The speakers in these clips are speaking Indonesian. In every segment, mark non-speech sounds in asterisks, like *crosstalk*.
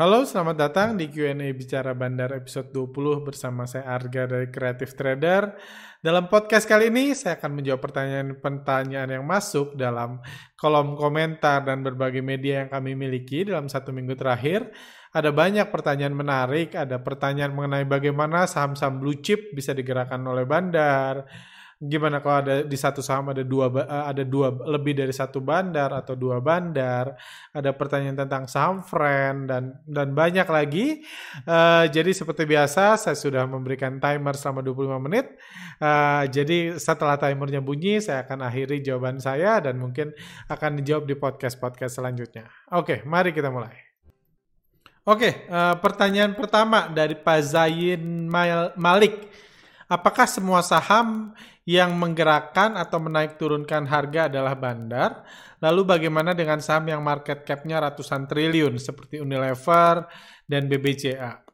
Halo, selamat datang di Q&A Bicara Bandar episode 20 bersama saya Arga dari Creative Trader. Dalam podcast kali ini, saya akan menjawab pertanyaan-pertanyaan yang masuk dalam kolom komentar dan berbagai media yang kami miliki dalam satu minggu terakhir. Ada banyak pertanyaan menarik, ada pertanyaan mengenai bagaimana saham-saham blue chip bisa digerakkan oleh bandar, gimana kalau ada di satu saham ada dua eh, ada dua lebih dari satu bandar atau dua bandar ada pertanyaan tentang saham friend dan dan banyak lagi. Uh, jadi seperti biasa saya sudah memberikan timer selama 25 menit. Uh, jadi setelah timernya bunyi saya akan akhiri jawaban saya dan mungkin akan dijawab di podcast podcast selanjutnya. Oke mari kita mulai. Oke uh, pertanyaan pertama dari Pak Zain Malik. Apakah semua saham yang menggerakkan atau menaik turunkan harga adalah bandar. Lalu bagaimana dengan saham yang market cap-nya ratusan triliun seperti Unilever dan BBCA?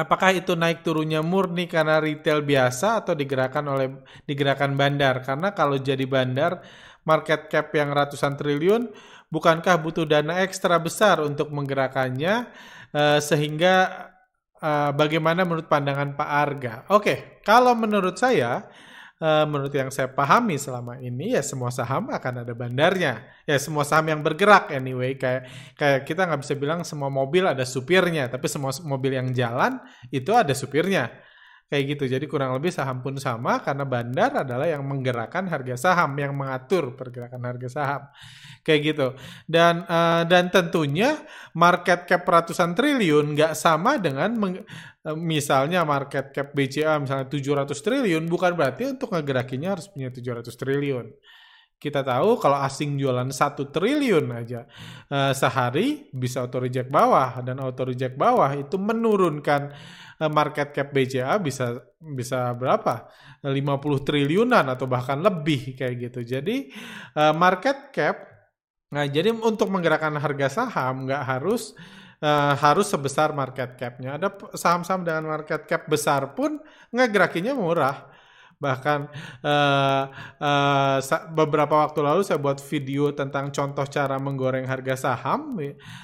Apakah itu naik turunnya murni karena retail biasa atau digerakkan oleh digerakkan bandar? Karena kalau jadi bandar market cap yang ratusan triliun, bukankah butuh dana ekstra besar untuk menggerakkannya uh, sehingga uh, bagaimana menurut pandangan Pak Arga? Oke, kalau menurut saya uh, menurut yang saya pahami selama ini ya semua saham akan ada bandarnya. Ya semua saham yang bergerak anyway. Kayak kayak kita nggak bisa bilang semua mobil ada supirnya tapi semua mobil yang jalan itu ada supirnya kayak gitu. Jadi kurang lebih saham pun sama karena bandar adalah yang menggerakkan harga saham, yang mengatur pergerakan harga saham. Kayak gitu. Dan uh, dan tentunya market cap ratusan triliun nggak sama dengan meng, uh, misalnya market cap BCA misalnya 700 triliun bukan berarti untuk ngegerakinya harus punya 700 triliun kita tahu kalau asing jualan satu triliun aja uh, sehari bisa auto reject bawah dan auto reject bawah itu menurunkan market cap BCA bisa bisa berapa? 50 triliunan atau bahkan lebih kayak gitu. Jadi uh, market cap nah jadi untuk menggerakkan harga saham nggak harus uh, harus sebesar market capnya. Ada saham-saham dengan market cap besar pun ngegerakinya murah Bahkan uh, uh, beberapa waktu lalu saya buat video tentang contoh cara menggoreng harga saham.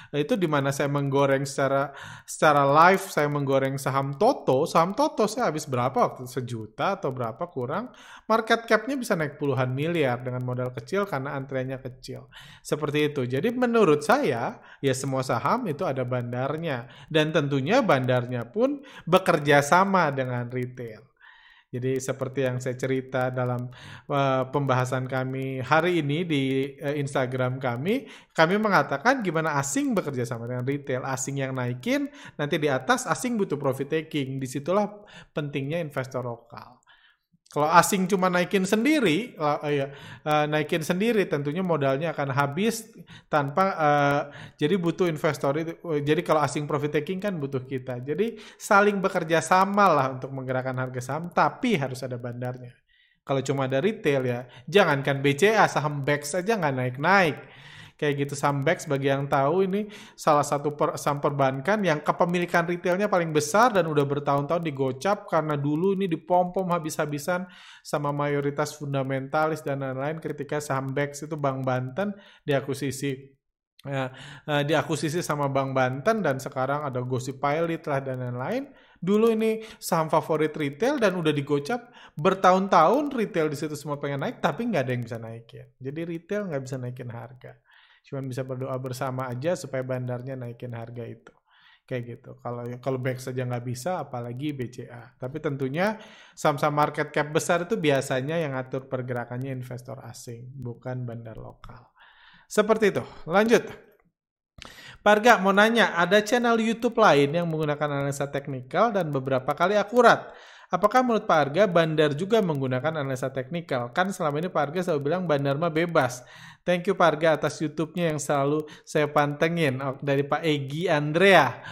Itu di mana saya menggoreng secara secara live, saya menggoreng saham Toto. Saham Toto saya habis berapa waktu sejuta atau berapa kurang. Market capnya bisa naik puluhan miliar dengan modal kecil karena antreannya kecil. Seperti itu. Jadi menurut saya ya semua saham itu ada bandarnya dan tentunya bandarnya pun bekerja sama dengan retail. Jadi seperti yang saya cerita dalam uh, pembahasan kami hari ini di uh, Instagram kami, kami mengatakan gimana asing bekerja sama dengan retail, asing yang naikin, nanti di atas asing butuh profit taking. Di situlah pentingnya investor lokal. Kalau asing cuma naikin sendiri, uh, ya, uh, naikin sendiri tentunya modalnya akan habis tanpa uh, jadi butuh investor itu. Jadi kalau asing profit taking kan butuh kita. Jadi saling bekerja sama lah untuk menggerakkan harga saham, tapi harus ada bandarnya. Kalau cuma ada retail ya, jangankan BCA saham BEX saja nggak naik-naik kayak gitu Sambex bagi yang tahu ini salah satu per, saham perbankan yang kepemilikan retailnya paling besar dan udah bertahun-tahun digocap karena dulu ini dipom-pom habis-habisan sama mayoritas fundamentalis dan lain-lain ketika Sambex itu Bank Banten diakuisisi ya, uh, diakuisisi sama Bank Banten dan sekarang ada gosip pilot lah dan lain-lain. Dulu ini saham favorit retail dan udah digocap bertahun-tahun retail di situ semua pengen naik tapi nggak ada yang bisa naikin. Jadi retail nggak bisa naikin harga. Cuman bisa berdoa bersama aja supaya bandarnya naikin harga itu. Kayak gitu. Kalau kalau back saja nggak bisa, apalagi BCA. Tapi tentunya saham-saham market cap besar itu biasanya yang atur pergerakannya investor asing, bukan bandar lokal. Seperti itu. Lanjut. Parga mau nanya, ada channel YouTube lain yang menggunakan analisa teknikal dan beberapa kali akurat. Apakah menurut Pak Arga bandar juga menggunakan analisa teknikal? Kan selama ini Pak Arga selalu bilang bandar mah bebas. Thank you Pak Arga atas YouTube-nya yang selalu saya pantengin dari Pak Egi Andrea.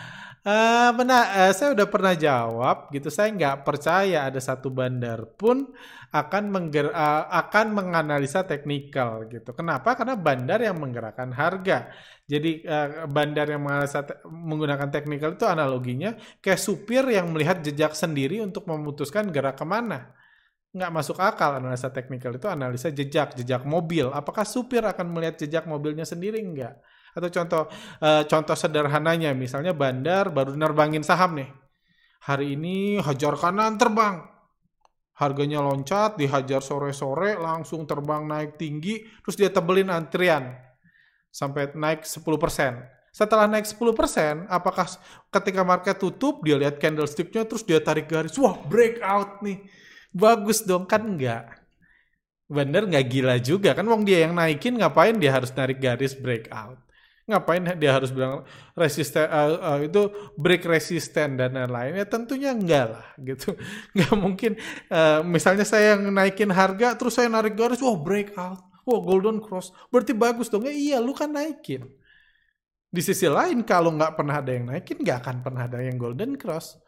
Uh, benar, uh, saya udah pernah jawab gitu. Saya nggak percaya ada satu bandar pun akan mengger, uh, akan menganalisa teknikal gitu. Kenapa? Karena bandar yang menggerakkan harga. Jadi uh, bandar yang menganalisa menggunakan teknikal itu analoginya kayak supir yang melihat jejak sendiri untuk memutuskan gerak ke mana. Nggak masuk akal analisa teknikal itu analisa jejak, jejak mobil. Apakah supir akan melihat jejak mobilnya sendiri? Enggak Atau contoh uh, contoh sederhananya, misalnya bandar baru nerbangin saham nih. Hari ini hajar kanan terbang. Harganya loncat, dihajar sore-sore, langsung terbang naik tinggi, terus dia tebelin antrian sampai naik 10%. Setelah naik 10%, apakah ketika market tutup, dia lihat candlesticknya, terus dia tarik garis, wah breakout nih. Bagus dong, kan enggak. Bener nggak gila juga kan wong dia yang naikin ngapain dia harus narik garis breakout ngapain dia harus bilang resisten uh, uh, itu break resisten dan lain-lain? Ya tentunya enggak lah gitu. *laughs* Nggak mungkin uh, misalnya saya naikin harga terus saya narik garis wah breakout wah golden cross. Berarti bagus dong. Ya iya lu kan naikin. Di sisi lain kalau nggak pernah ada yang naikin nggak akan pernah ada yang golden cross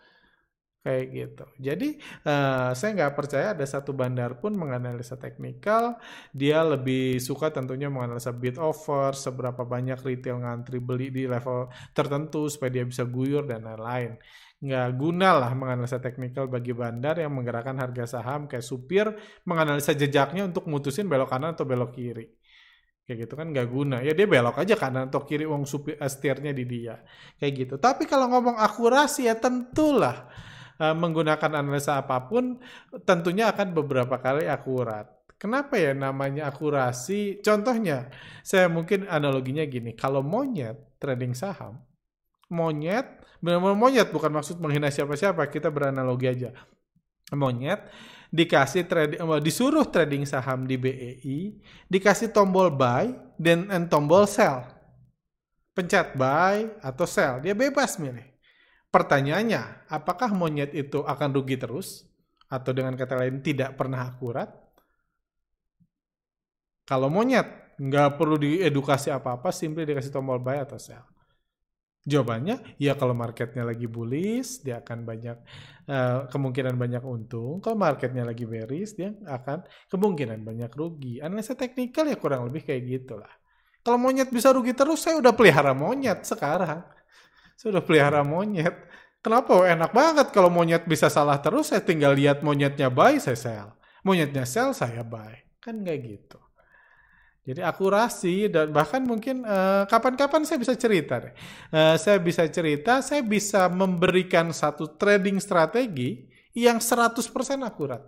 kayak gitu. Jadi uh, saya nggak percaya ada satu bandar pun menganalisa teknikal. Dia lebih suka tentunya menganalisa bid offer, seberapa banyak retail ngantri beli di level tertentu supaya dia bisa guyur dan lain-lain. Nggak guna lah menganalisa teknikal bagi bandar yang menggerakkan harga saham kayak supir menganalisa jejaknya untuk mutusin belok kanan atau belok kiri kayak gitu kan nggak guna ya dia belok aja kanan atau kiri uang supir setirnya di dia kayak gitu tapi kalau ngomong akurasi ya tentulah uh, menggunakan analisa apa pun tentunya akan beberapa kali akurat. Kenapa ya namanya akurasi? Contohnya, saya mungkin analoginya gini, kalau monyet trading saham, monyet, benar-benar monyet bukan maksud menghina siapa-siapa, kita beranalogi aja. Monyet dikasih trading, eh, disuruh trading saham di BEI, dikasih tombol buy dan tombol sell. Pencet buy atau sell, dia bebas milih. Pertanyaannya, apakah monyet itu akan rugi terus? Atau dengan kata lain tidak pernah akurat? Kalau monyet, nggak perlu diedukasi apa-apa, simply dikasih tombol buy atau sell. Jawabannya, ya kalau marketnya lagi bullish, dia akan banyak uh, kemungkinan banyak untung. Kalau marketnya lagi bearish, dia akan kemungkinan banyak rugi. Analisa teknikal ya kurang lebih kayak gitulah. Kalau monyet bisa rugi terus, saya udah pelihara monyet sekarang. Saya udah pelihara monyet. Kenapa? Enak banget kalau monyet bisa salah terus, saya tinggal lihat monyetnya buy, saya sell. Monyetnya sell, saya buy. Kan nggak gitu. Jadi akurasi dan bahkan mungkin eh, kapan-kapan saya bisa cerita deh. Uh, saya bisa cerita, saya bisa memberikan satu trading strategi yang 100% akurat.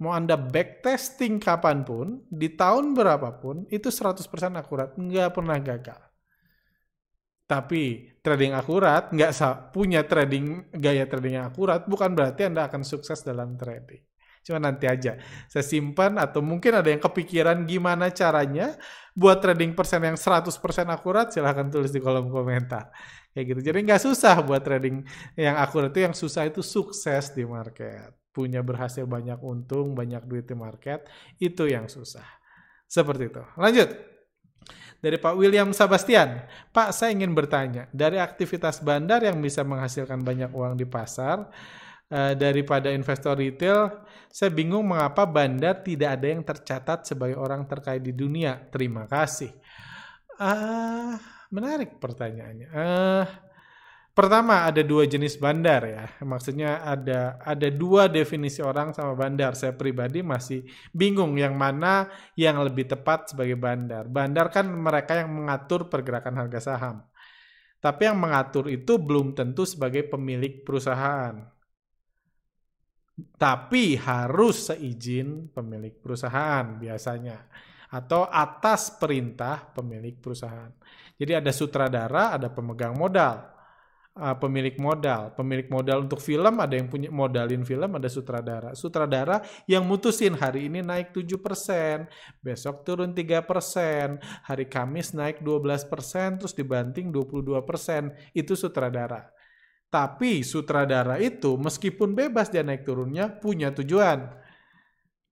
Mau Anda backtesting kapan pun, di tahun berapapun, itu 100% akurat. Nggak pernah gagal. Tapi trading akurat, nggak punya trading gaya trading yang akurat, bukan berarti Anda akan sukses dalam trading. Cuma nanti aja. Saya simpan atau mungkin ada yang kepikiran gimana caranya buat trading persen yang 100% akurat, silahkan tulis di kolom komentar. Kayak gitu. Jadi nggak susah buat trading yang akurat itu, yang susah itu sukses di market. Punya berhasil banyak untung, banyak duit di market, itu yang susah. Seperti itu. Lanjut dari Pak William Sebastian. Pak, saya ingin bertanya, dari aktivitas bandar yang bisa menghasilkan banyak uang di pasar, uh, daripada investor retail, saya bingung mengapa bandar tidak ada yang tercatat sebagai orang terkaya di dunia. Terima kasih. Uh, menarik pertanyaannya. Uh, Pertama ada dua jenis bandar ya, maksudnya ada ada dua definisi orang sama bandar. Saya pribadi masih bingung yang mana yang lebih tepat sebagai bandar. Bandar kan mereka yang mengatur pergerakan harga saham, tapi yang mengatur itu belum tentu sebagai pemilik perusahaan. Tapi harus seizin pemilik perusahaan biasanya atau atas perintah pemilik perusahaan. Jadi ada sutradara, ada pemegang modal uh, pemilik modal. Pemilik modal untuk film ada yang punya modalin film, ada sutradara. Sutradara yang mutusin hari ini naik 7%, besok turun 3%, hari Kamis naik 12%, terus dibanting 22%. Itu sutradara. Tapi sutradara itu meskipun bebas dia naik turunnya punya tujuan.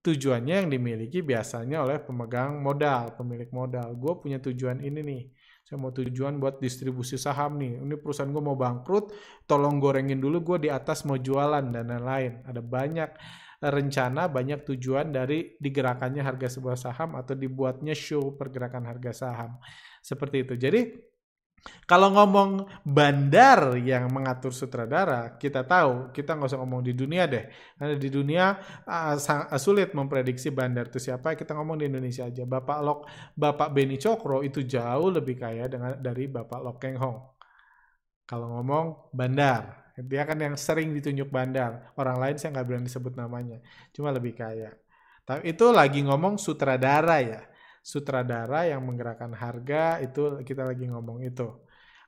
Tujuannya yang dimiliki biasanya oleh pemegang modal, pemilik modal. Gue punya tujuan ini nih saya mau tujuan buat distribusi saham nih. Ini perusahaan gue mau bangkrut, tolong gorengin dulu gue di atas mau jualan dan lain-lain. Ada banyak rencana, banyak tujuan dari digerakannya harga sebuah saham atau dibuatnya show pergerakan harga saham. Seperti itu. Jadi Kalau ngomong bandar yang mengatur sutradara, kita tahu, kita nggak usah ngomong di dunia deh. Karena di dunia uh, sulit memprediksi bandar itu siapa, kita ngomong di Indonesia aja. Bapak Lok, Bapak Beni Cokro itu jauh lebih kaya dengan dari Bapak Lok Keng Hong. Kalau ngomong bandar, dia kan yang sering ditunjuk bandar. Orang lain saya nggak berani disebut namanya, cuma lebih kaya. Tapi itu lagi ngomong sutradara ya sutradara yang menggerakkan harga itu kita lagi ngomong itu.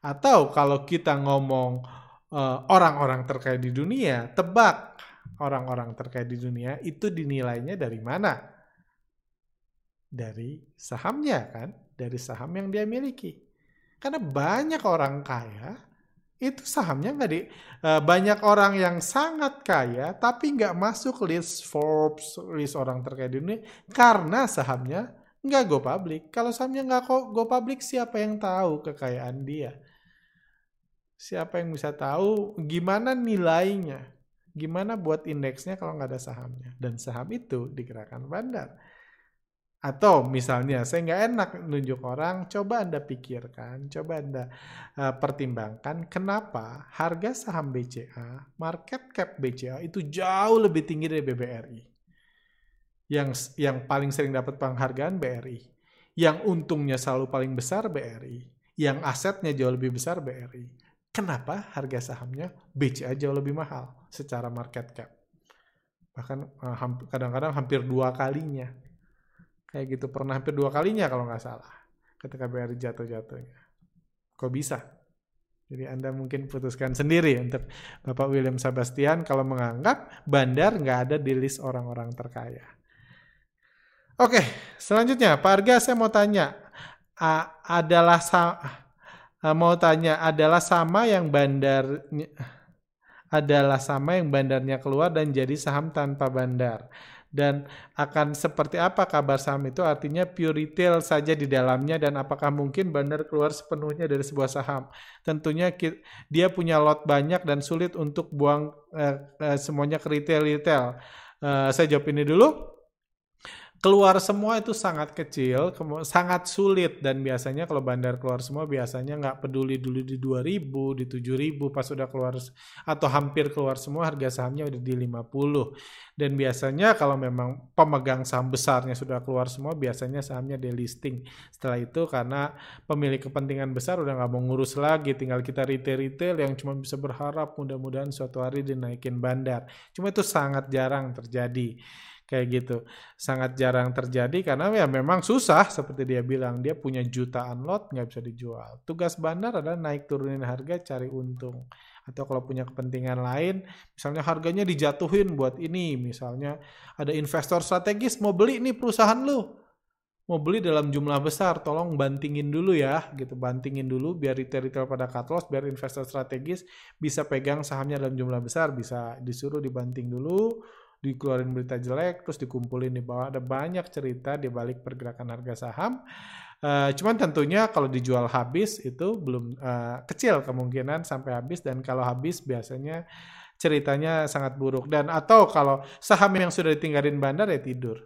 Atau kalau kita ngomong eh, orang-orang uh, terkait di dunia, tebak orang-orang terkait di dunia itu dinilainya dari mana? Dari sahamnya kan, dari saham yang dia miliki. Karena banyak orang kaya itu sahamnya nggak di uh, banyak orang yang sangat kaya tapi nggak masuk list Forbes list orang terkait di dunia karena sahamnya nggak go public. Kalau sahamnya nggak go public, siapa yang tahu kekayaan dia? Siapa yang bisa tahu gimana nilainya? Gimana buat indeksnya kalau nggak ada sahamnya? Dan saham itu digerakkan bandar. Atau misalnya saya nggak enak nunjuk orang, coba Anda pikirkan, coba Anda uh, pertimbangkan kenapa harga saham BCA, market cap BCA itu jauh lebih tinggi dari BBRI yang yang paling sering dapat penghargaan BRI, yang untungnya selalu paling besar BRI, yang asetnya jauh lebih besar BRI. Kenapa harga sahamnya BCA jauh lebih mahal secara market cap? Bahkan eh, kadang-kadang hampir dua kalinya. Kayak gitu, pernah hampir dua kalinya kalau nggak salah. Ketika BRI jatuh-jatuhnya. Kok bisa? Jadi Anda mungkin putuskan sendiri untuk Bapak William Sebastian kalau menganggap bandar nggak ada di list orang-orang terkaya. Oke, selanjutnya Pak Arga saya mau tanya, adalah sa mau tanya adalah sama yang bandar adalah sama yang bandarnya keluar dan jadi saham tanpa bandar. Dan akan seperti apa kabar saham itu? Artinya pure retail saja di dalamnya dan apakah mungkin bandar keluar sepenuhnya dari sebuah saham? Tentunya dia punya lot banyak dan sulit untuk buang uh, uh, semuanya ke retail-retail. Uh, saya jawab ini dulu keluar semua itu sangat kecil, sangat sulit dan biasanya kalau bandar keluar semua biasanya nggak peduli dulu di 2000, di 7000 pas sudah keluar atau hampir keluar semua harga sahamnya udah di 50. Dan biasanya kalau memang pemegang saham besarnya sudah keluar semua biasanya sahamnya delisting. Setelah itu karena pemilik kepentingan besar udah nggak mau ngurus lagi, tinggal kita retail-retail yang cuma bisa berharap mudah-mudahan suatu hari dinaikin bandar. Cuma itu sangat jarang terjadi kayak gitu. Sangat jarang terjadi karena ya memang susah seperti dia bilang dia punya jutaan lot nggak bisa dijual. Tugas bandar adalah naik turunin harga cari untung. Atau kalau punya kepentingan lain, misalnya harganya dijatuhin buat ini, misalnya ada investor strategis mau beli nih perusahaan lu, mau beli dalam jumlah besar, tolong bantingin dulu ya, gitu, bantingin dulu biar retail-retail pada cut loss, biar investor strategis bisa pegang sahamnya dalam jumlah besar, bisa disuruh dibanting dulu, dikeluarin berita jelek terus dikumpulin di bawah. Ada banyak cerita di balik pergerakan harga saham. Uh, cuman tentunya kalau dijual habis itu belum uh, kecil kemungkinan sampai habis. Dan kalau habis biasanya ceritanya sangat buruk. Dan atau kalau saham yang sudah ditinggalin bandar ya tidur.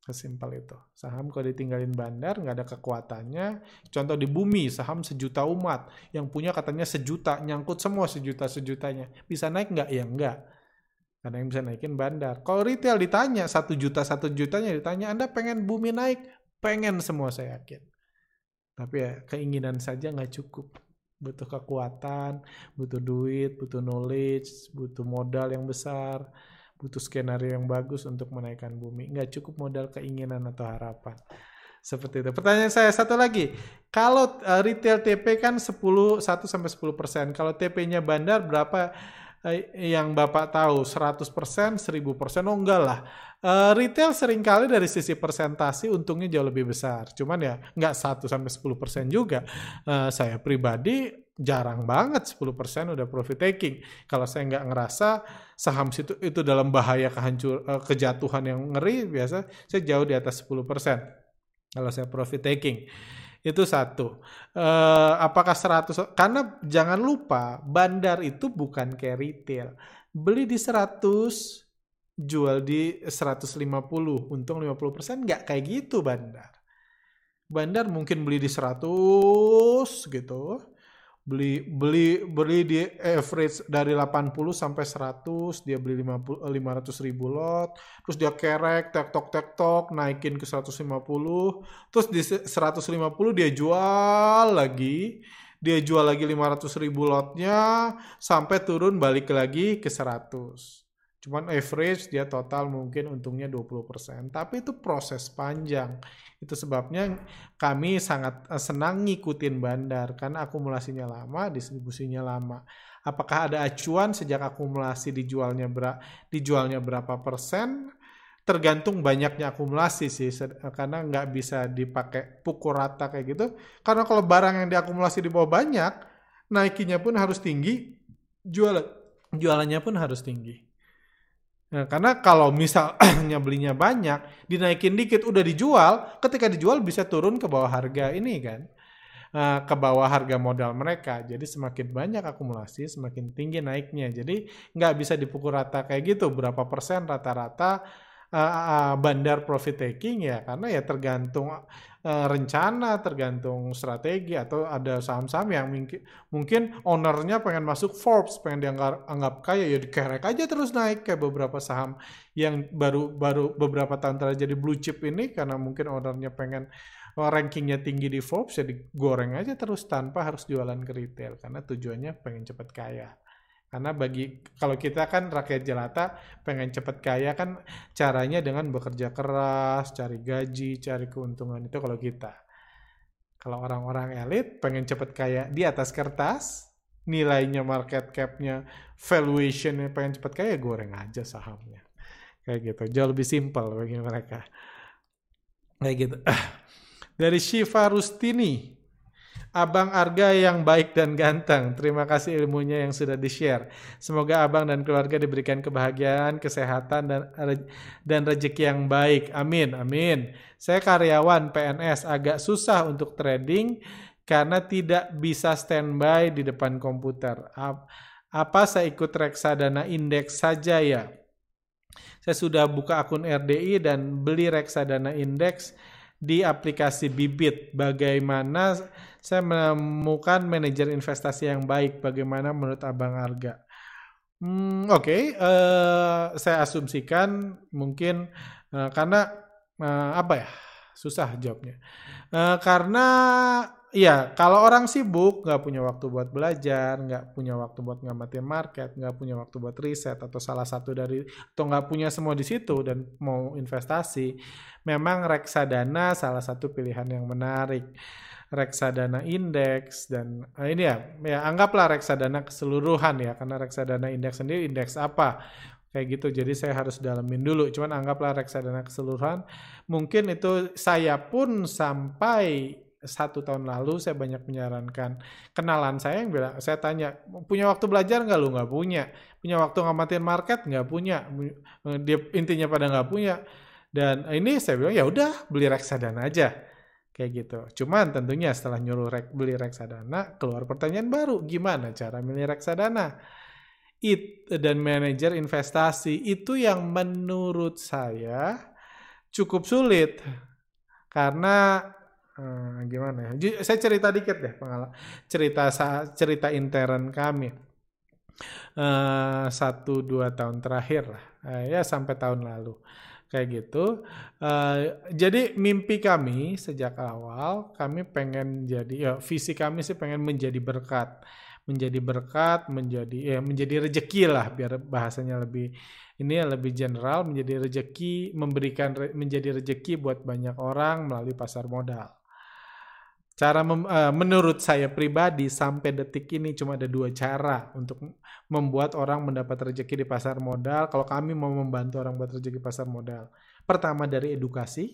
Sesimpel itu. Saham kalau ditinggalin bandar nggak ada kekuatannya. Contoh di bumi saham sejuta umat. Yang punya katanya sejuta nyangkut semua sejuta sejutanya bisa naik nggak? Ya nggak ada yang bisa naikin bandar. Kalau retail ditanya satu juta satu jutanya ditanya Anda pengen bumi naik, pengen semua saya yakin. Tapi ya keinginan saja nggak cukup. Butuh kekuatan, butuh duit, butuh knowledge, butuh modal yang besar, butuh skenario yang bagus untuk menaikkan bumi. Nggak cukup modal keinginan atau harapan. Seperti itu. Pertanyaan saya satu lagi. Kalau uh, retail TP kan 10 1 sampai 10%. Kalau TP-nya bandar berapa? Eh, yang Bapak tahu 100%, 1000%, oh enggak lah. Uh, retail sering kali dari sisi persentasi untungnya jauh lebih besar. Cuman ya nggak 1 sampai 10% juga. Uh, saya pribadi jarang banget 10% udah profit taking. Kalau saya nggak ngerasa saham situ itu dalam bahaya kehancur uh, kejatuhan yang ngeri biasa saya jauh di atas 10% kalau saya profit taking. Itu satu. Uh, apakah 100 karena jangan lupa bandar itu bukan kayak retail. Beli di 100 jual di 150, untung 50%, nggak kayak gitu bandar. Bandar mungkin beli di 100 gitu, beli beli beli di average dari 80 sampai 100 dia beli 50 500 ribu lot terus dia kerek tek tok tek tok naikin ke 150 terus di 150 dia jual lagi dia jual lagi 500 ribu lotnya sampai turun balik lagi ke 100 Cuman average dia total mungkin untungnya 20%. Tapi itu proses panjang. Itu sebabnya kami sangat eh, senang ngikutin bandar karena akumulasinya lama, distribusinya lama. Apakah ada acuan sejak akumulasi dijualnya ber dijualnya berapa persen? Tergantung banyaknya akumulasi sih karena nggak bisa dipakai pukul rata kayak gitu. Karena kalau barang yang diakumulasi di bawah banyak, naikinya pun harus tinggi, jual jualannya pun harus tinggi. Nah, karena kalau misalnya *clears throat* belinya banyak, dinaikin dikit udah dijual, ketika dijual bisa turun ke bawah harga ini kan. Uh, ke bawah harga modal mereka. Jadi semakin banyak akumulasi, semakin tinggi naiknya. Jadi nggak bisa dipukul rata kayak gitu. Berapa persen rata-rata uh, uh, bandar profit taking ya karena ya tergantung uh, rencana, tergantung strategi atau ada saham-saham yang mungkin mungkin ownernya pengen masuk Forbes, pengen dianggap anggap kaya ya dikerek aja terus naik kayak beberapa saham yang baru baru beberapa tahun terakhir jadi blue chip ini karena mungkin ownernya pengen rankingnya tinggi di Forbes ya digoreng aja terus tanpa harus jualan ke retail karena tujuannya pengen cepat kaya. Karena bagi kalau kita kan rakyat jelata pengen cepat kaya kan caranya dengan bekerja keras, cari gaji, cari keuntungan itu kalau kita. Kalau orang-orang elit pengen cepat kaya di atas kertas, nilainya market cap-nya, valuation-nya pengen cepat kaya goreng aja sahamnya. Kayak gitu. Jauh lebih simpel bagi mereka. Kayak gitu. *clears throat* Dari Shiva Rustini, Abang Arga yang baik dan ganteng. Terima kasih ilmunya yang sudah di-share. Semoga Abang dan keluarga diberikan kebahagiaan, kesehatan, dan dan rezeki yang baik. Amin. Amin. Saya karyawan PNS, agak susah untuk trading karena tidak bisa standby di depan komputer. Apa saya ikut reksadana indeks saja ya? Saya sudah buka akun RDI dan beli reksadana indeks di aplikasi Bibit. Bagaimana saya menemukan manajer investasi yang baik? Bagaimana menurut Abang Arga? Hmm, Oke, okay. uh, eh, saya asumsikan mungkin uh, karena uh, apa ya? Susah jawabnya. Uh, karena Iya, kalau orang sibuk, nggak punya waktu buat belajar, nggak punya waktu buat ngamatin market, nggak punya waktu buat riset, atau salah satu dari, atau nggak punya semua di situ dan mau investasi, memang reksadana salah satu pilihan yang menarik. Reksadana indeks dan nah ini ya, ya anggaplah reksadana keseluruhan ya, karena reksadana indeks sendiri indeks apa? kayak gitu. Jadi saya harus dalamin dulu. Cuman anggaplah reksadana keseluruhan. Mungkin itu saya pun sampai satu tahun lalu saya banyak menyarankan kenalan saya yang bilang saya tanya punya waktu belajar nggak? Lu nggak punya. Punya waktu ngamatin market? Nggak punya. Dia intinya pada nggak punya. Dan ini saya bilang ya udah beli reksadana aja. Kayak gitu. Cuman tentunya setelah nyuruh rek, beli reksadana keluar pertanyaan baru gimana cara milih reksadana? It dan manajer investasi itu yang menurut saya cukup sulit. Karena Hmm, gimana ya? Saya cerita dikit deh pengalaman cerita cerita intern kami uh, satu dua tahun terakhir lah uh, ya sampai tahun lalu kayak gitu. Uh, jadi mimpi kami sejak awal kami pengen jadi ya visi kami sih pengen menjadi berkat, menjadi berkat, menjadi ya menjadi rejeki lah biar bahasanya lebih ini lebih general menjadi rejeki memberikan menjadi rejeki buat banyak orang melalui pasar modal. Cara uh, menurut saya pribadi sampai detik ini cuma ada dua cara untuk membuat orang mendapat rezeki di pasar modal. Kalau kami mau membantu orang buat rezeki pasar modal, pertama dari edukasi,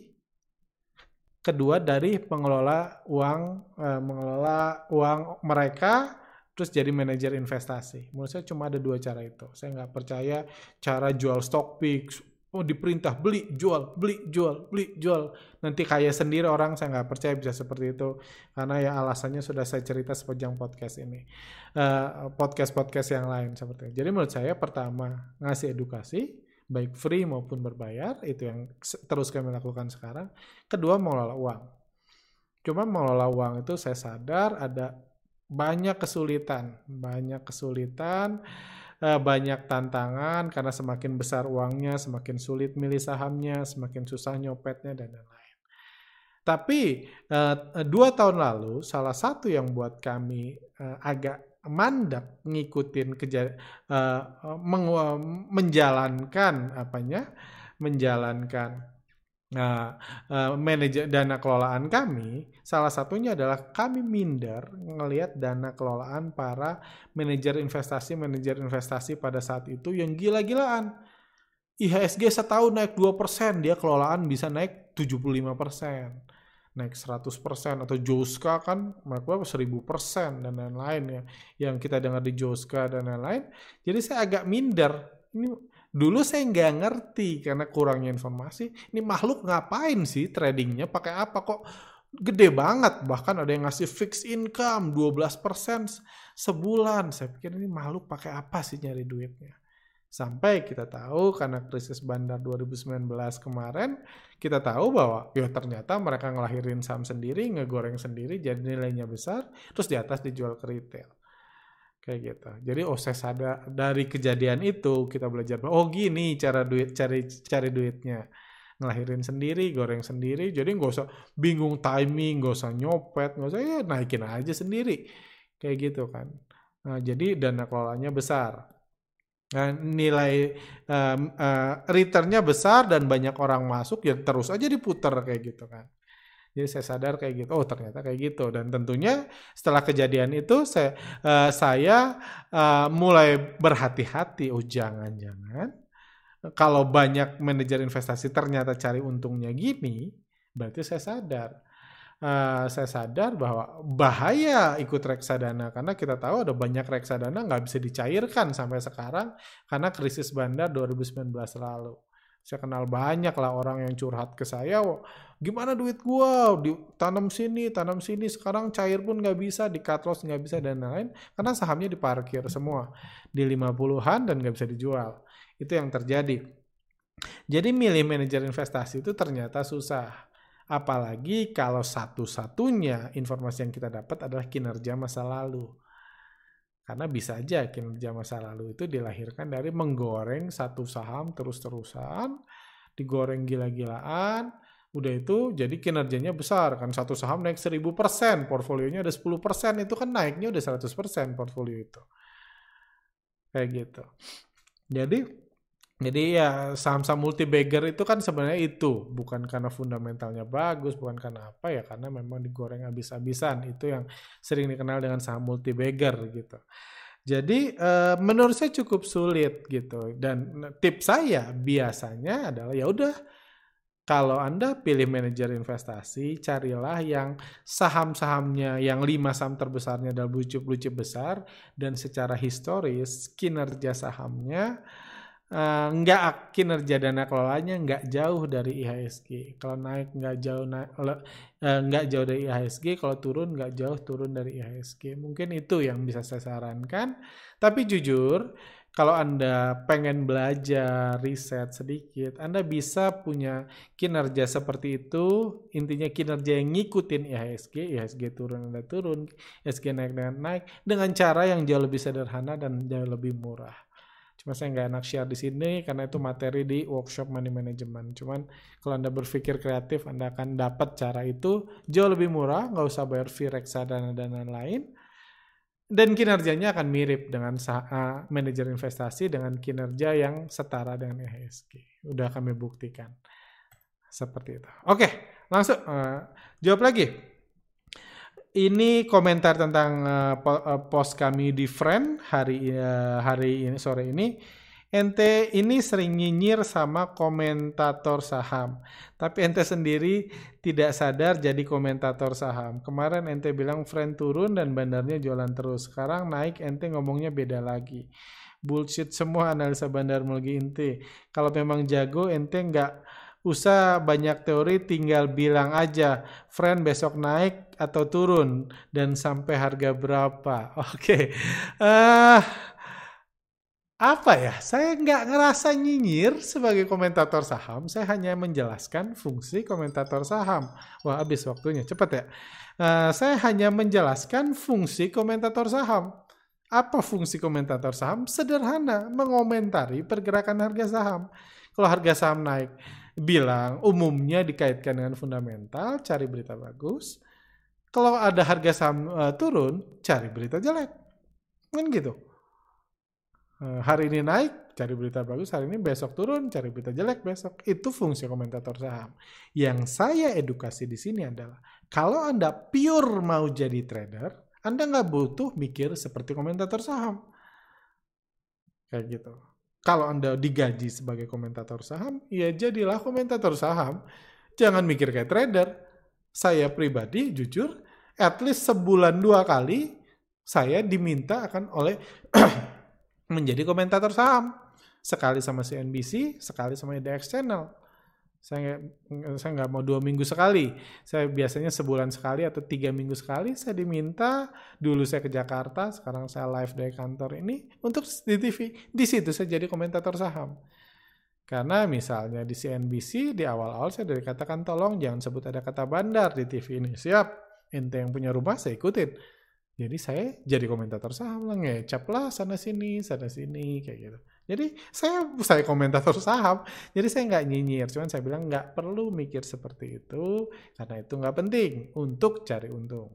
kedua dari pengelola uang, uh, mengelola uang mereka, terus jadi manajer investasi. Menurut saya cuma ada dua cara itu. Saya nggak percaya cara jual stock picks, Oh diperintah beli, jual, beli, jual, beli, jual. Nanti kaya sendiri orang saya nggak percaya bisa seperti itu. Karena ya alasannya sudah saya cerita sepanjang podcast ini. Uh, podcast-podcast yang lain seperti itu. Jadi menurut saya pertama ngasih edukasi, baik free maupun berbayar. Itu yang terus kami lakukan sekarang. Kedua mengelola uang. Cuma mengelola uang itu saya sadar ada banyak kesulitan, banyak kesulitan, uh, banyak tantangan karena semakin besar uangnya, semakin sulit milih sahamnya, semakin susah nyopetnya dan lain-lain. Tapi uh, dua tahun lalu salah satu yang buat kami uh, agak mandak ngikutin keja uh, menjalankan apanya menjalankan Nah, uh, manajer dana kelolaan kami, salah satunya adalah kami minder ngelihat dana kelolaan para manajer investasi, manajer investasi pada saat itu yang gila-gilaan. IHSG setahun naik 2%, dia kelolaan bisa naik 75%, naik 100%, atau Joska kan mereka 1000% dan lain-lain ya, yang kita dengar di Joska dan lain-lain. Jadi saya agak minder, ini Dulu saya nggak ngerti karena kurangnya informasi. Ini makhluk ngapain sih tradingnya? Pakai apa kok? Gede banget. Bahkan ada yang ngasih fixed income 12% sebulan. Saya pikir ini makhluk pakai apa sih nyari duitnya? Sampai kita tahu karena krisis bandar 2019 kemarin, kita tahu bahwa ya ternyata mereka ngelahirin saham sendiri, ngegoreng sendiri, jadi nilainya besar, terus di atas dijual ke retail kayak gitu. Jadi saya sadar dari kejadian itu kita belajar oh gini cara duit cari cari duitnya ngelahirin sendiri, goreng sendiri. Jadi nggak usah bingung timing, nggak usah nyopet, nggak usah ya naikin aja sendiri kayak gitu kan. Nah, jadi dana kelolanya besar. Nah, nilai um, uh, returnnya besar dan banyak orang masuk ya terus aja diputar kayak gitu kan. Jadi saya sadar kayak gitu. Oh ternyata kayak gitu. Dan tentunya setelah kejadian itu saya uh, saya uh, mulai berhati-hati. Oh jangan-jangan kalau banyak manajer investasi ternyata cari untungnya gini, berarti saya sadar. Uh, saya sadar bahwa bahaya ikut reksadana karena kita tahu ada banyak reksadana nggak bisa dicairkan sampai sekarang karena krisis bandar 2019 lalu. Saya kenal banyak lah orang yang curhat ke saya, gimana duit gua? Ditanam sini tanam sini. Sekarang cair pun nggak bisa di cut loss nggak bisa dan lain karena sahamnya diparkir semua di 50-an dan nggak bisa dijual. Itu yang terjadi. Jadi milih manajer investasi itu ternyata susah. Apalagi kalau satu-satunya informasi yang kita dapat adalah kinerja masa lalu karena bisa aja kinerja masa lalu itu dilahirkan dari menggoreng satu saham terus-terusan digoreng gila-gilaan Udah itu jadi kinerjanya besar kan satu saham naik 1000%, portfolionya ada 10%, itu kan naiknya udah 100% portfolio itu. Kayak gitu. Jadi jadi ya saham-saham multi bagger itu kan sebenarnya itu bukan karena fundamentalnya bagus, bukan karena apa ya karena memang digoreng habis-habisan. Itu yang sering dikenal dengan saham multi bagger gitu. Jadi uh, menurut saya cukup sulit gitu dan tips saya biasanya adalah ya udah kalau Anda pilih manajer investasi, carilah yang saham-sahamnya, yang lima saham terbesarnya adalah chip besar, dan secara historis kinerja sahamnya uh, nggak kinerja dana kelolanya nggak jauh dari IHSG. Kalau naik nggak jauh naik, uh, nggak jauh dari IHSG, kalau turun nggak jauh turun dari IHSG. Mungkin itu yang bisa saya sarankan. Tapi jujur, kalau Anda pengen belajar riset sedikit, Anda bisa punya kinerja seperti itu. Intinya kinerja yang ngikutin IHSG, IHSG turun Anda turun, IHSG naik dengan naik dengan cara yang jauh lebih sederhana dan jauh lebih murah. Cuma saya nggak enak share di sini karena itu materi di workshop money management. Cuman kalau Anda berpikir kreatif, Anda akan dapat cara itu jauh lebih murah, nggak usah bayar fee reksadana dan lain-lain dan kinerjanya akan mirip dengan uh, manajer investasi dengan kinerja yang setara dengan IHSG. Udah kami buktikan. Seperti itu. Oke, langsung uh, jawab lagi. Ini komentar tentang uh, post kami di Friend hari uh, hari ini sore ini ente ini sering nyinyir sama komentator saham. Tapi ente sendiri tidak sadar jadi komentator saham. Kemarin ente bilang friend turun dan bandarnya jualan terus. Sekarang naik ente ngomongnya beda lagi. Bullshit semua analisa bandar melgi ente. Kalau memang jago ente nggak usah banyak teori tinggal bilang aja friend besok naik atau turun dan sampai harga berapa. *laughs* Oke. Okay. Uh, apa ya, saya nggak ngerasa nyinyir sebagai komentator saham, saya hanya menjelaskan fungsi komentator saham. Wah, habis waktunya, cepat ya. Uh, saya hanya menjelaskan fungsi komentator saham. Apa fungsi komentator saham? Sederhana, mengomentari pergerakan harga saham. Kalau harga saham naik, bilang umumnya dikaitkan dengan fundamental, cari berita bagus. Kalau ada harga saham uh, turun, cari berita jelek. Kan gitu. Uh, hari ini naik, cari berita bagus. Hari ini besok turun, cari berita jelek besok. Itu fungsi komentator saham. Yang saya edukasi di sini adalah, kalau Anda pure mau jadi trader, Anda nggak butuh mikir seperti komentator saham. Kayak gitu. Kalau Anda digaji sebagai komentator saham, ya jadilah komentator saham. Jangan mikir kayak trader. Saya pribadi, jujur, at least sebulan dua kali saya diminta akan oleh *clears throat* menjadi komentator saham. Sekali sama CNBC, sekali sama IDX Channel. Saya saya nggak mau dua minggu sekali. Saya biasanya sebulan sekali atau tiga minggu sekali saya diminta. Dulu saya ke Jakarta, sekarang saya live dari kantor ini untuk di TV. Di situ saya jadi komentator saham. Karena misalnya di CNBC di awal-awal saya dari katakan tolong jangan sebut ada kata bandar di TV ini. Siap ente yang punya rumah saya ikutin jadi saya jadi komentator saham lah ngecap lah sana sini sana sini kayak gitu jadi saya saya komentator saham jadi saya nggak nyinyir cuman saya bilang nggak perlu mikir seperti itu karena itu nggak penting untuk cari untung.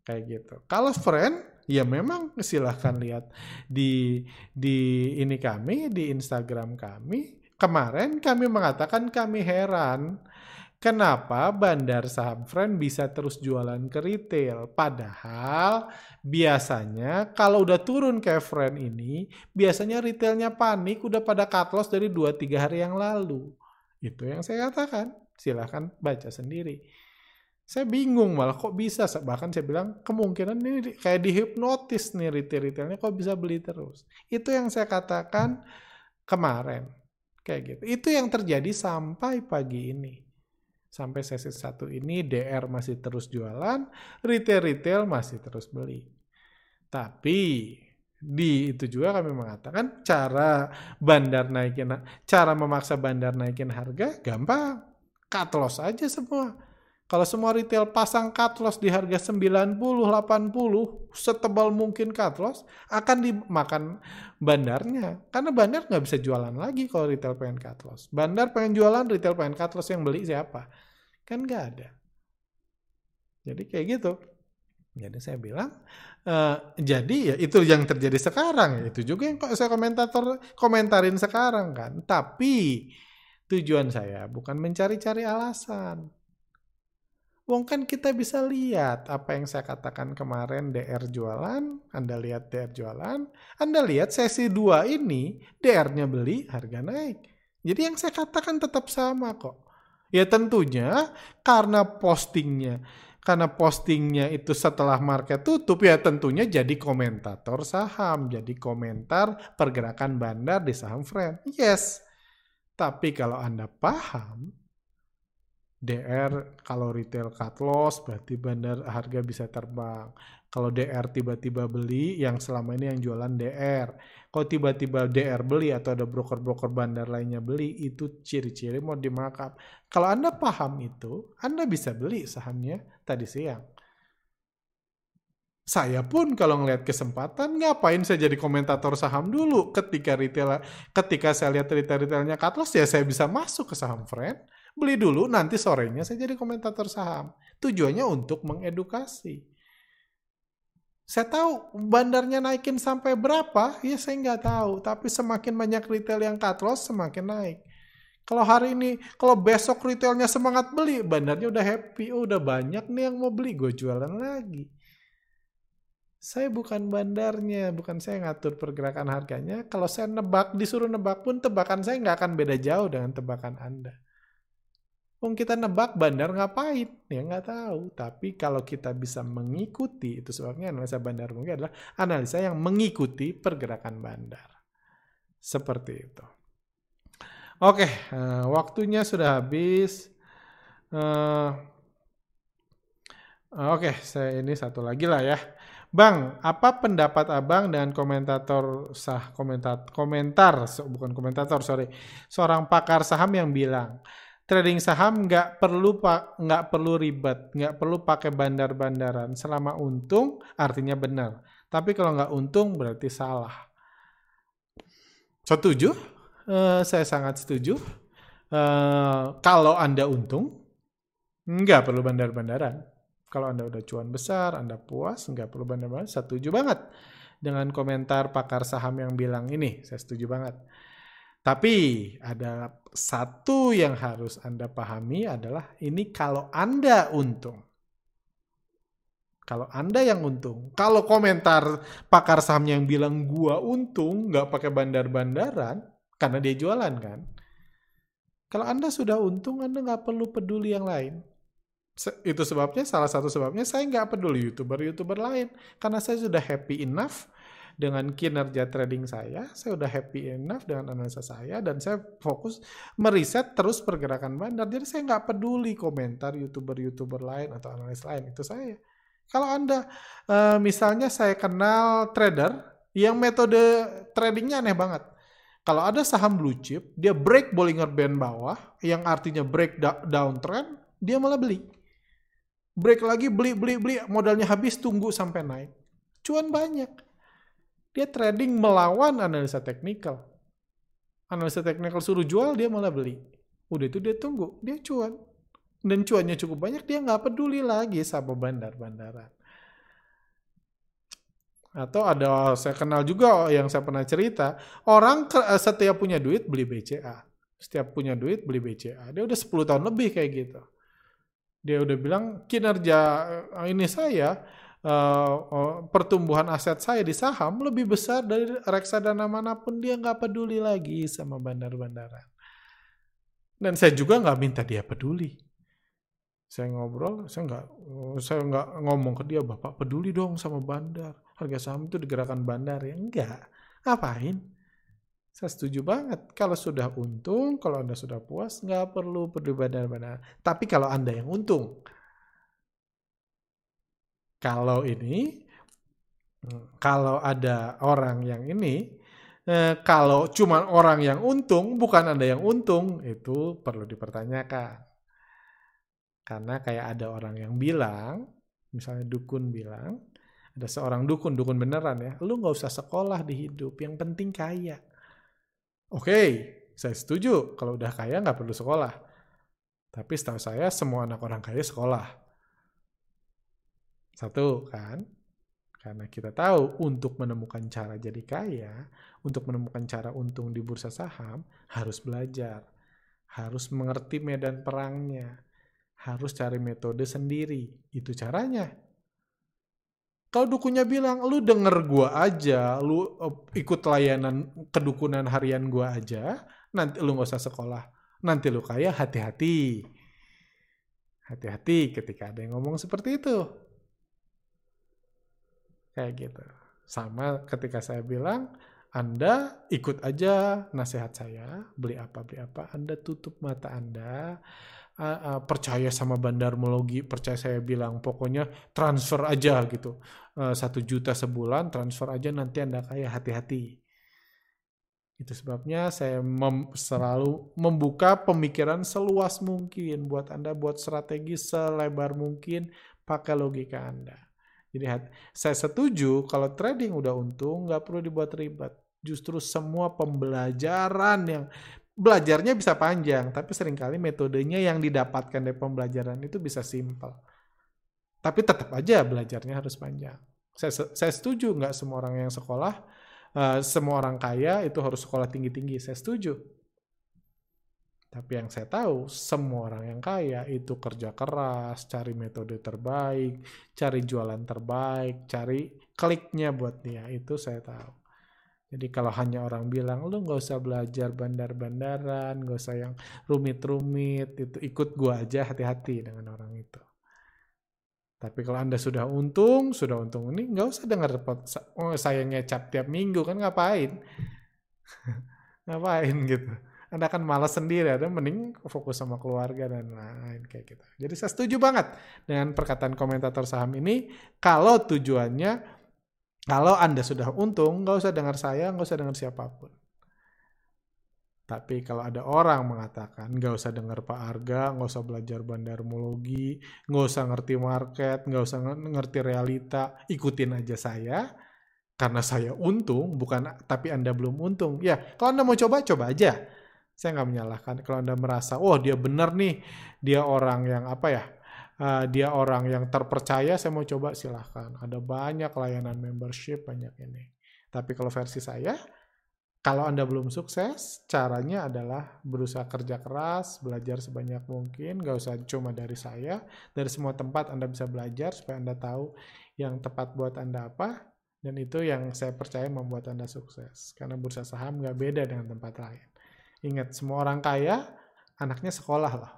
Kayak gitu. Kalau friend ya memang silahkan lihat di di ini kami di Instagram kami. Kemarin kami mengatakan kami heran Kenapa bandar saham friend bisa terus jualan ke retail? Padahal biasanya kalau udah turun kayak friend ini, biasanya retailnya panik udah pada cut loss dari 2-3 hari yang lalu. Itu yang saya katakan. Silahkan baca sendiri. Saya bingung malah kok bisa. Bahkan saya bilang kemungkinan ini kayak dihipnotis nih retail-retailnya kok bisa beli terus. Itu yang saya katakan kemarin. Kayak gitu. Itu yang terjadi sampai pagi ini sampai sesi satu ini DR masih terus jualan, retail-retail masih terus beli. Tapi di itu juga kami mengatakan cara bandar naikin cara memaksa bandar naikin harga gampang. Cut loss aja semua. Kalau semua retail pasang cut loss di harga 90, 80, setebal mungkin cut loss, akan dimakan bandarnya. Karena bandar nggak bisa jualan lagi kalau retail pengen cut loss. Bandar pengen jualan, retail pengen cut loss, yang beli siapa? Kan nggak ada. Jadi kayak gitu. Jadi saya bilang, uh, jadi ya itu yang terjadi sekarang. Ya. Itu juga yang saya komentator komentarin sekarang kan. Tapi tujuan saya bukan mencari-cari alasan Wong kan kita bisa lihat apa yang saya katakan kemarin DR jualan, Anda lihat DR jualan, Anda lihat sesi 2 ini DR-nya beli, harga naik. Jadi yang saya katakan tetap sama kok. Ya tentunya karena postingnya, karena postingnya itu setelah market tutup ya tentunya jadi komentator saham, jadi komentar pergerakan bandar di saham friend. Yes. Tapi kalau Anda paham, DR kalau retail cut loss berarti bandar harga bisa terbang. Kalau DR tiba-tiba beli yang selama ini yang jualan DR. Kalau tiba-tiba DR beli atau ada broker-broker bandar lainnya beli itu ciri-ciri mau dimakap. Kalau Anda paham itu, Anda bisa beli sahamnya tadi siang. Saya pun kalau ngelihat kesempatan ngapain saya jadi komentator saham dulu ketika retail ketika saya lihat retail-retailnya cut loss ya saya bisa masuk ke saham friend Beli dulu, nanti sorenya saya jadi komentator saham. Tujuannya untuk mengedukasi. Saya tahu bandarnya naikin sampai berapa, ya saya nggak tahu. Tapi semakin banyak retail yang cut loss, semakin naik. Kalau hari ini, kalau besok retailnya semangat beli, bandarnya udah happy, oh, udah banyak nih yang mau beli, gue jualan lagi. Saya bukan bandarnya, bukan saya ngatur pergerakan harganya. Kalau saya nebak, disuruh nebak pun tebakan saya nggak akan beda jauh dengan tebakan Anda. Wong kita nebak bandar ngapain? Ya nggak tahu. Tapi kalau kita bisa mengikuti, itu sebabnya analisa bandar mungkin adalah analisa yang mengikuti pergerakan bandar. Seperti itu. Oke, uh, waktunya sudah habis. Uh, Oke, saya ini satu lagi lah ya. Bang, apa pendapat abang dengan komentator sah komentar komentar bukan komentator sorry seorang pakar saham yang bilang trading saham nggak perlu pak nggak perlu ribet nggak perlu pakai bandar-bandaran. Selama untung artinya benar. Tapi kalau nggak untung berarti salah. Setuju? Uh, saya sangat setuju. Uh, kalau anda untung nggak perlu bandar-bandaran. Kalau Anda udah cuan besar, Anda puas, nggak perlu bandar-bandar, saya setuju banget dengan komentar pakar saham yang bilang ini, saya setuju banget. Tapi ada satu yang harus Anda pahami adalah ini kalau Anda untung. Kalau Anda yang untung. Kalau komentar pakar saham yang bilang gua untung, nggak pakai bandar-bandaran, karena dia jualan kan. Kalau Anda sudah untung, Anda nggak perlu peduli yang lain itu sebabnya salah satu sebabnya saya nggak peduli youtuber-youtuber lain karena saya sudah happy enough dengan kinerja trading saya, saya udah happy enough dengan analisa saya dan saya fokus meriset terus pergerakan bandar. Jadi saya nggak peduli komentar youtuber-youtuber lain atau analis lain itu saya. Kalau anda uh, misalnya saya kenal trader yang metode tradingnya aneh banget. Kalau ada saham blue chip, dia break Bollinger Band bawah, yang artinya break downtrend, dia malah beli break lagi beli beli beli modalnya habis tunggu sampai naik cuan banyak dia trading melawan analisa teknikal. Analisa teknikal suruh jual dia malah beli. Udah itu dia tunggu dia cuan. Dan cuannya cukup banyak dia nggak peduli lagi sama bandar-bandaran. Atau ada saya kenal juga yang saya pernah cerita orang setiap punya duit beli BCA setiap punya duit beli BCA dia udah 10 tahun lebih kayak gitu. Dia udah bilang kinerja eh, ini saya uh, pertumbuhan aset saya di saham lebih besar dari reksadana mana pun dia nggak peduli lagi sama bandar-bandaran. Dan saya juga nggak minta dia peduli. Saya ngobrol, saya nggak saya nggak ngomong ke dia, bapak peduli dong sama bandar. Harga saham itu digerakkan bandar ya enggak. Ngapain? Saya setuju banget. Kalau sudah untung, kalau Anda sudah puas, nggak perlu peduli benar-benar. Tapi kalau Anda yang untung, kalau ini, kalau ada orang yang ini, eh, kalau cuma orang yang untung, bukan Anda yang untung, itu perlu dipertanyakan. Karena kayak ada orang yang bilang, misalnya dukun bilang, ada seorang dukun, dukun beneran ya, lu nggak usah sekolah di hidup, yang penting kaya. Oke, saya setuju. Kalau udah kaya nggak perlu sekolah. Tapi setahu saya semua anak orang kaya sekolah. Satu kan, karena kita tahu untuk menemukan cara jadi kaya, untuk menemukan cara untung di bursa saham, harus belajar. Harus mengerti medan perangnya. Harus cari metode sendiri. Itu caranya. Kalau dukunnya bilang, lu denger gua aja, lu uh, ikut layanan kedukunan harian gua aja, nanti lu nggak usah sekolah. Nanti lu kaya, hati-hati. Hati-hati ketika ada yang ngomong seperti itu. Kayak gitu. Sama ketika saya bilang, Anda ikut aja nasihat saya, beli apa, beli apa, Anda tutup mata Anda, uh, uh, percaya sama bandarmologi, percaya saya bilang pokoknya transfer aja gitu. Satu uh, juta sebulan transfer aja nanti Anda kaya hati-hati. Itu sebabnya saya mem selalu membuka pemikiran seluas mungkin buat Anda buat strategi selebar mungkin pakai logika Anda. Jadi saya setuju kalau trading udah untung nggak perlu dibuat ribet. Justru semua pembelajaran yang belajarnya bisa panjang, tapi sering kali metodenya yang didapatkan dari pembelajaran itu bisa simpel. Tapi tetap aja belajarnya harus panjang. Saya, saya setuju nggak semua orang yang sekolah, uh, semua orang kaya itu harus sekolah tinggi-tinggi. Saya setuju. Tapi yang saya tahu, semua orang yang kaya itu kerja keras, cari metode terbaik, cari jualan terbaik, cari kliknya buat dia. Itu saya tahu. Jadi kalau hanya orang bilang, lu nggak usah belajar bandar-bandaran, nggak usah yang rumit-rumit, itu ikut gua aja hati-hati dengan orang itu. Tapi kalau anda sudah untung, sudah untung ini nggak usah dengar oh saya ngecap tiap minggu kan ngapain? *laughs* ngapain gitu? Anda akan malas sendiri, ada mending fokus sama keluarga dan lain kayak gitu. Jadi saya setuju banget dengan perkataan komentator saham ini kalau tujuannya Kalau Anda sudah untung, nggak usah dengar saya, nggak usah dengar siapa pun. Tapi kalau ada orang mengatakan nggak usah dengar Pak Arga, nggak usah belajar bandarmologi, nggak usah ngerti market, nggak usah ngerti realita, ikutin aja saya karena saya untung, bukan tapi Anda belum untung. Ya, kalau Anda mau coba, coba aja. Saya nggak menyalahkan. Kalau Anda merasa, oh dia benar nih, dia orang yang apa ya, uh, dia orang yang terpercaya, saya mau coba silahkan. Ada banyak layanan membership, banyak ini. Tapi kalau versi saya, kalau Anda belum sukses, caranya adalah berusaha kerja keras, belajar sebanyak mungkin, gak usah cuma dari saya, dari semua tempat Anda bisa belajar supaya Anda tahu yang tepat buat Anda apa, dan itu yang saya percaya membuat Anda sukses. Karena bursa saham gak beda dengan tempat lain. Ingat, semua orang kaya, anaknya sekolah lah.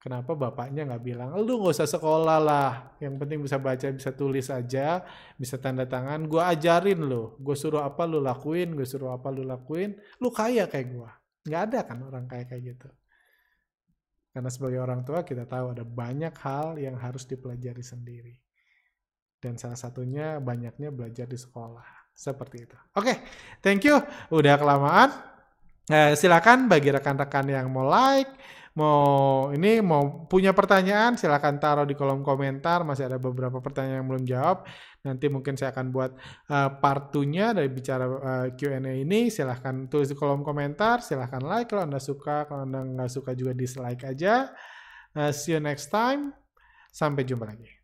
Kenapa bapaknya nggak bilang, lu nggak usah sekolah lah, yang penting bisa baca, bisa tulis aja, bisa tanda tangan, gue ajarin lo, gue suruh apa lu lakuin, gue suruh apa lu lakuin, lu kaya kayak gue. Nggak ada kan orang kaya kayak gitu. Karena sebagai orang tua kita tahu ada banyak hal yang harus dipelajari sendiri. Dan salah satunya banyaknya belajar di sekolah. Seperti itu. Oke, okay, thank you. Udah kelamaan. Eh, silakan bagi rekan-rekan yang mau like, mau ini mau punya pertanyaan silahkan taruh di kolom komentar. Masih ada beberapa pertanyaan yang belum jawab. Nanti mungkin saya akan buat uh, part 2 dari bicara uh, eh, Q&A ini. Silahkan tulis di kolom komentar. Silahkan like kalau anda suka. Kalau anda nggak suka juga dislike aja. Uh, see you next time. Sampai jumpa lagi